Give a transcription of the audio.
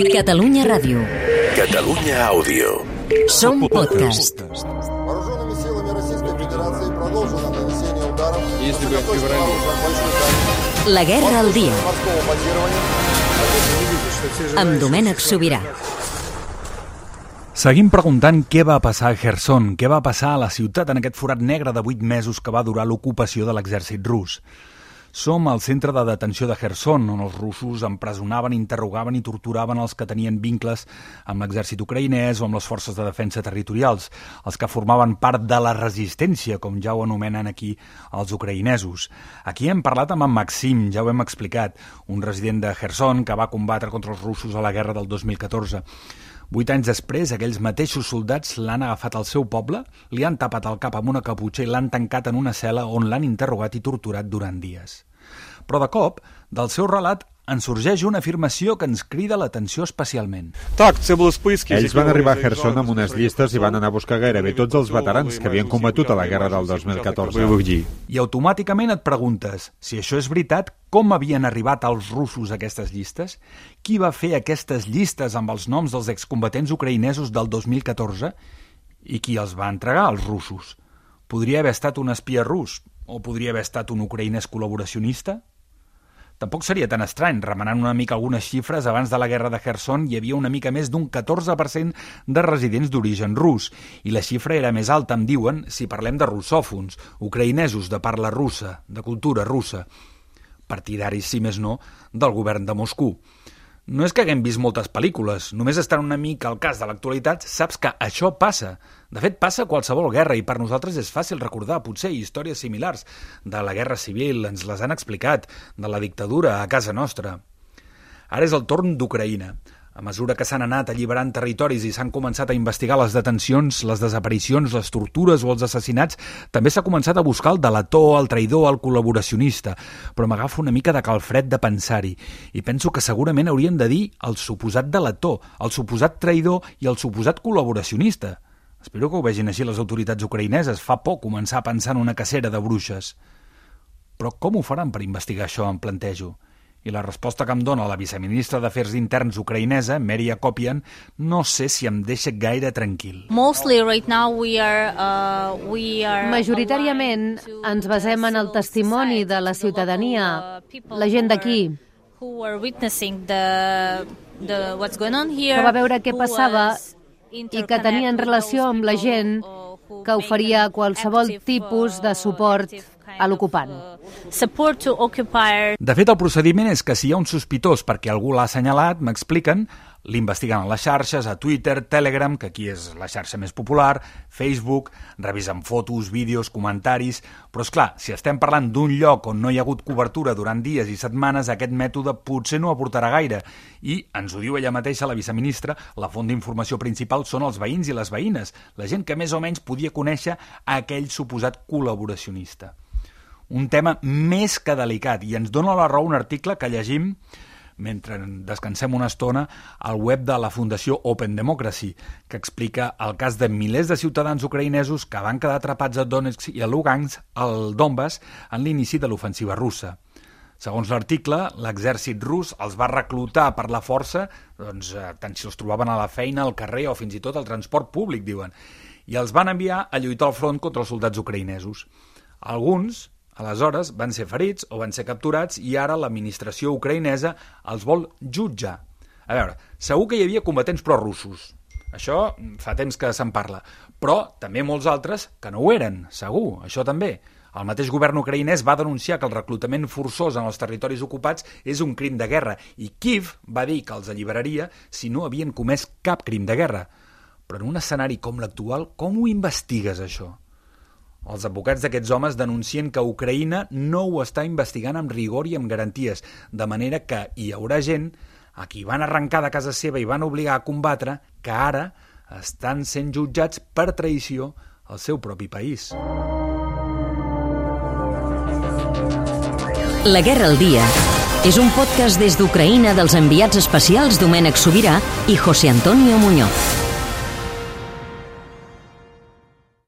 Catalunya Ràdio. Catalunya Àudio. Som podcast. Вооруженными силами Российской Федерации продолжено нанесение ударов Если бы высокоточного феврале. оружия большой дальности La guerra al dia. морского базирования Amb Domènec Sobirà. Seguim preguntant què va passar a Kherson, què va passar a la ciutat en aquest forat negre de 8 mesos que va durar l'ocupació de l'exèrcit rus. Som al centre de detenció de Kherson, on els russos empresonaven, interrogaven i torturaven els que tenien vincles amb l'exèrcit ucraïnès o amb les forces de defensa territorials, els que formaven part de la resistència, com ja ho anomenen aquí els ucraïnesos. Aquí hem parlat amb en Maxim, ja ho hem explicat, un resident de Kherson que va combatre contra els russos a la guerra del 2014. Vuit anys després, aquells mateixos soldats l'han agafat al seu poble, li han tapat el cap amb una caputxa i l'han tancat en una cel·la on l'han interrogat i torturat durant dies. Però de cop, del seu relat, en sorgeix una afirmació que ens crida l'atenció especialment. Ells van arribar a Gerson amb unes llistes i van anar a buscar gairebé tots els veterans que havien combatut a la guerra del 2014. I automàticament et preguntes, si això és veritat, com havien arribat als russos aquestes llistes? Qui va fer aquestes llistes amb els noms dels excombatents ucraïnesos del 2014? I qui els va entregar als russos? Podria haver estat un espia rus, o podria haver estat un ucraïnès col·laboracionista? Tampoc seria tan estrany, remenant una mica algunes xifres, abans de la guerra de Kherson hi havia una mica més d'un 14% de residents d'origen rus, i la xifra era més alta, em diuen, si parlem de russòfons, ucraïnesos de parla russa, de cultura russa, partidaris, si més no, del govern de Moscou. No és que haguem vist moltes pel·lícules, només estant una mica al cas de l'actualitat saps que això passa. De fet, passa qualsevol guerra i per nosaltres és fàcil recordar, potser, històries similars de la guerra civil, ens les han explicat, de la dictadura a casa nostra. Ara és el torn d'Ucraïna. A mesura que s'han anat alliberant territoris i s'han començat a investigar les detencions, les desaparicions, les tortures o els assassinats, també s'ha començat a buscar el delator, el traïdor, el col·laboracionista. Però m'agafo una mica de calfred de pensar-hi i penso que segurament hauríem de dir el suposat delator, el suposat traïdor i el suposat col·laboracionista. Espero que ho vegin així les autoritats ucraïneses. Fa por començar a pensar en una cacera de bruixes. Però com ho faran per investigar això, em plantejo? I la resposta que em dona la viceministra d'Afers Interns ucraïnesa, Mary Akopian, no sé si em deixa gaire tranquil. Mostly right now we are uh, we are Majoritàriament ens basem en el testimoni de la ciutadania, uh, la gent d'aquí, que va veure què passava i que tenien relació amb la gent que oferia qualsevol tipus de suport a l'ocupant. De fet, el procediment és que si hi ha un sospitós perquè algú l'ha assenyalat, m'expliquen, l'investiguen a les xarxes, a Twitter, Telegram, que aquí és la xarxa més popular, Facebook, revisen fotos, vídeos, comentaris... Però, és clar, si estem parlant d'un lloc on no hi ha hagut cobertura durant dies i setmanes, aquest mètode potser no aportarà gaire. I, ens ho diu ella mateixa, la viceministra, la font d'informació principal són els veïns i les veïnes, la gent que més o menys podia conèixer aquell suposat col·laboracionista un tema més que delicat i ens dona la raó un article que llegim mentre descansem una estona al web de la Fundació Open Democracy, que explica el cas de milers de ciutadans ucraïnesos que van quedar atrapats a Donetsk i a Lugansk, al Donbass, en l'inici de l'ofensiva russa. Segons l'article, l'exèrcit rus els va reclutar per la força, doncs, eh, tant si els trobaven a la feina, al carrer o fins i tot al transport públic, diuen, i els van enviar a lluitar al front contra els soldats ucraïnesos. Alguns, aleshores, van ser ferits o van ser capturats i ara l'administració ucraïnesa els vol jutjar. A veure, segur que hi havia combatents prorussos. Això mm, fa temps que se'n parla. Però també molts altres que no ho eren, segur, això també. El mateix govern ucraïnès va denunciar que el reclutament forçós en els territoris ocupats és un crim de guerra i Kiev va dir que els alliberaria si no havien comès cap crim de guerra. Però en un escenari com l'actual, com ho investigues, això? Els advocats d'aquests homes denuncien que Ucraïna no ho està investigant amb rigor i amb garanties, de manera que hi haurà gent a qui van arrencar de casa seva i van obligar a combatre que ara estan sent jutjats per traïció al seu propi país. La guerra al dia és un podcast des d'Ucraïna dels enviats especials Domènec Sobirà i José Antonio Muñoz.